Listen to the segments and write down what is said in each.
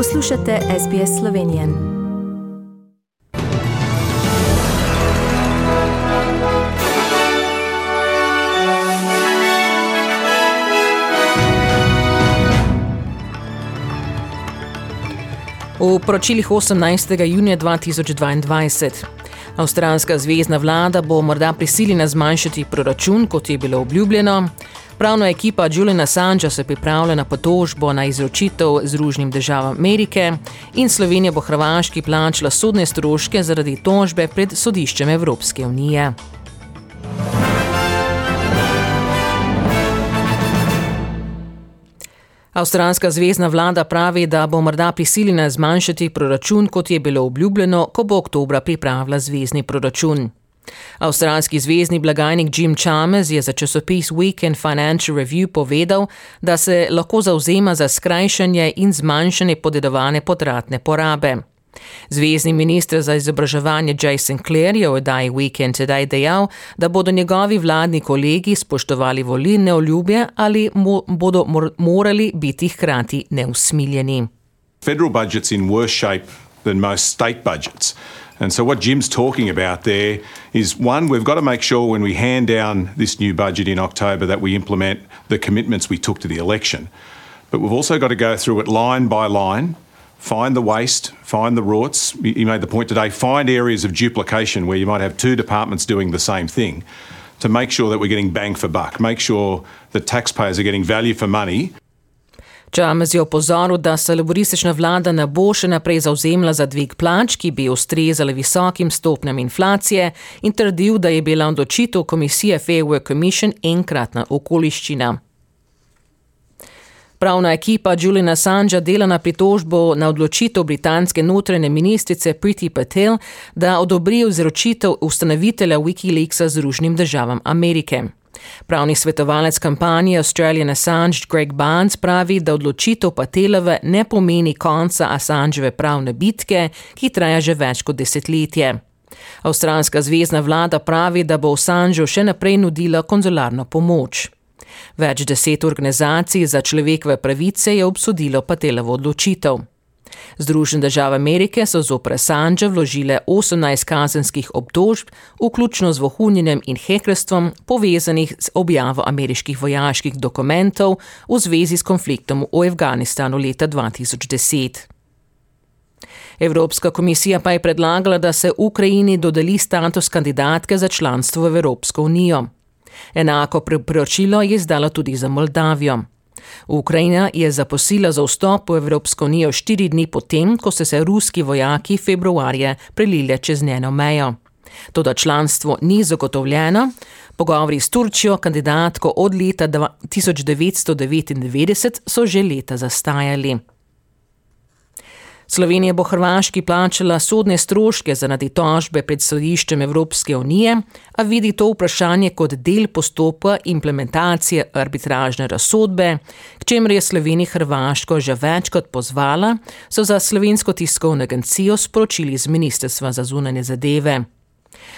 Poslušate SBS Slovenijo. V poročilih 18. junija 2022. Avstralska zvezdna vlada bo morda prisiljena zmanjšati proračun, kot je bilo obljubljeno. Pravna ekipa Juliana Assangea se pripravlja na potožbo na izročitev Združenim državam Amerike in Slovenija bo Hrvaški plačala sodne stroške zaradi tožbe pred sodiščem Evropske unije. Avstralska zvezdna vlada pravi, da bo morda prisiljena zmanjšati proračun, kot je bilo obljubljeno, ko bo oktobra pripravila zvezdni proračun. Avstralski zvezdni blagajnik Jim Chalmers je za časopis Weekend Financial Review povedal, da se lahko zauzema za skrajšanje in zmanjšanje podedovane potratne porabe. Zvezdni ministr za izobraževanje Jason Clare je v oddaji Weekend Today dejal, da bodo njegovi vladni kolegi spoštovali volilne oljubje ali mo bodo mor morali biti hkrati neusmiljeni. Federal budget's in worse shape than most state budgets. And so, what Jim's talking about there is one, we've got to make sure when we hand down this new budget in October that we implement the commitments we took to the election. But we've also got to go through it line by line, find the waste, find the rorts. You made the point today, find areas of duplication where you might have two departments doing the same thing to make sure that we're getting bang for buck, make sure that taxpayers are getting value for money. Čamez je opozoril, da se laboristična vlada ne bo še naprej zauzemla za dvig plač, ki bi ustrezali visokim stopnjam inflacije, in trdil, da je bila odločitev komisije Fair Work Commission enkratna okoliščina. Pravna ekipa Juliana Assangea dela na pritožbo na odločitev britanske notranje ministrice Priti Patel, da odobri izročitev ustanovitelja Wikileaksa Združenim državam Amerike. Pravni svetovalec kampanje Australian Assange Greg Barnes pravi, da odločitev Patelove ne pomeni konca Assangeve pravne bitke, ki traja že več kot desetletje. Avstralska zvezdna vlada pravi, da bo Assangeu še naprej nudila konzularno pomoč. Več deset organizacij za človekove pravice je obsodilo Patelovo odločitev. Združene države Amerike so zopre Sanđa vložile 18 kazenskih obtožb, vključno z vohunjenjem in hekerstvom, povezanih z objavo ameriških vojaških dokumentov v zvezi s konfliktom v Afganistanu leta 2010. Evropska komisija pa je predlagala, da se Ukrajini dodeli status kandidatke za članstvo v Evropsko unijo. Enako priporočilo je izdala tudi za Moldavijo. Ukrajina je zaposila za vstop v Evropsko unijo štiri dni potem, ko so se ruski vojaki februarja prelili čez njeno mejo. Toda članstvo ni zagotovljeno, pogovori s Turčijo, kandidatko od leta 1999, so že leta zastajali. Slovenija bo Hrvaški plačala sodne stroške zaradi tožbe pred sodiščem Evropske unije, a vidi to vprašanje kot del postopka implementacije arbitražne razsodbe, k čemer je Slovenija Hrvaško že večkrat pozvala, so za slovensko tiskovno agencijo sporočili z Ministrstva za zunanje zadeve.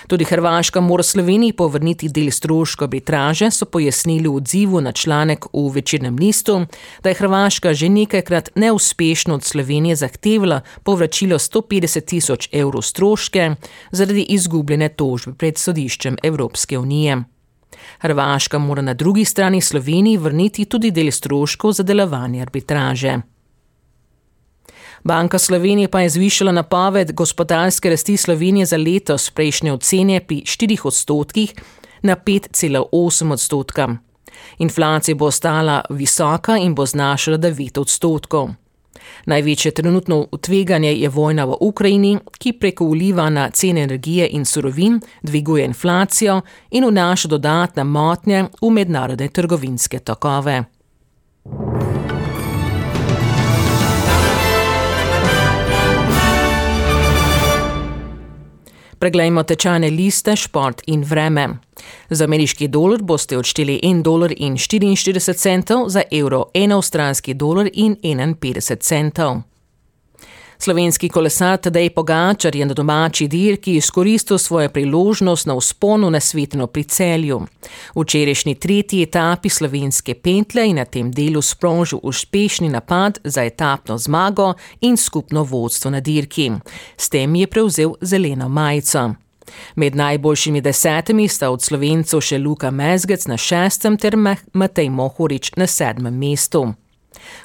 Tudi Hrvaška mora Sloveniji povrniti del stroška arbitraže, so pojasnili v odzivu na članek v večernem listu, da je Hrvaška že nekajkrat neuspešno od Slovenije zahtevala povračilo 150 tisoč evrov stroške zaradi izgubljene tožbe pred sodiščem Evropske unije. Hrvaška mora na drugi strani Sloveniji vrniti tudi del stroškov za delovanje arbitraže. Banka Slovenije pa je zvišala napoved gospodarske rasti Slovenije za letos prejšnje ocene pri 4 odstotkih na 5,8 odstotka. Inflacija bo ostala visoka in bo znašala 9 odstotkov. Največje trenutno utveganje je vojna v Ukrajini, ki preko vliva na cene energije in surovin dviguje inflacijo in vnaša dodatne motnje v mednarodne trgovinske tokove. Preglejmo tečajne liste, šport in vreme. Za ameriški dolar boste odšteli 1,44 dolar, za evro 1 avstralski dolar in 51 centov. Slovenski kolesar Tadej Pogačar je na domači dirki izkoristil svojo priložnost na usponu na svetno pri celju. V včerajšnji tretji etapi slovenske pentle je na tem delu sprožil uspešni napad za etapno zmago in skupno vodstvo na dirki. S tem je prevzel zeleno majico. Med najboljšimi desetimi sta od slovencev še Luka Mezgec na šestem ter Matej Mohorič na sedmem mestu.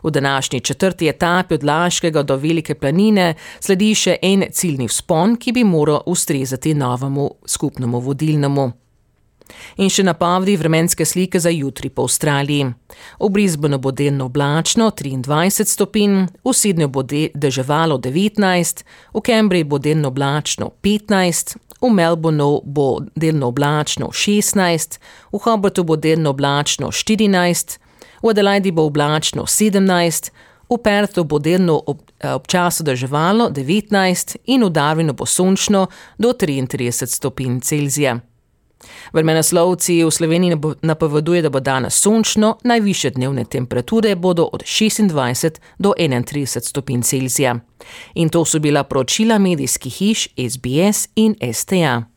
V današnji četrti etapi od Laškega do Velike planine sledi še en ciljni vzpon, ki bi moral ustrezati novemu skupnemu vodilnemu. In še napovedi vremenske slike za jutri po Avstraliji. V Brisbaneu bo delno oblačno 23 stopinj, v Sydneyju bo deževalo 19, v Cambridgeu bo delno oblačno 15, v Melbourneu bo delno oblačno 16, v Hobartu bo delno oblačno 14, v Adelaidi bo oblačno 17, v Perthu bo delno ob, eh, občasno deževalo 19 in v Darwinu bo sončno do 33 stopinj Celzija. Vremenoslovci v Sloveniji napoveduje, da bo danes sončno, najviše dnevne temperature bodo od 26 do 31 stopinj Celzija. In to so bila poročila medijskih hiš SBS in STA.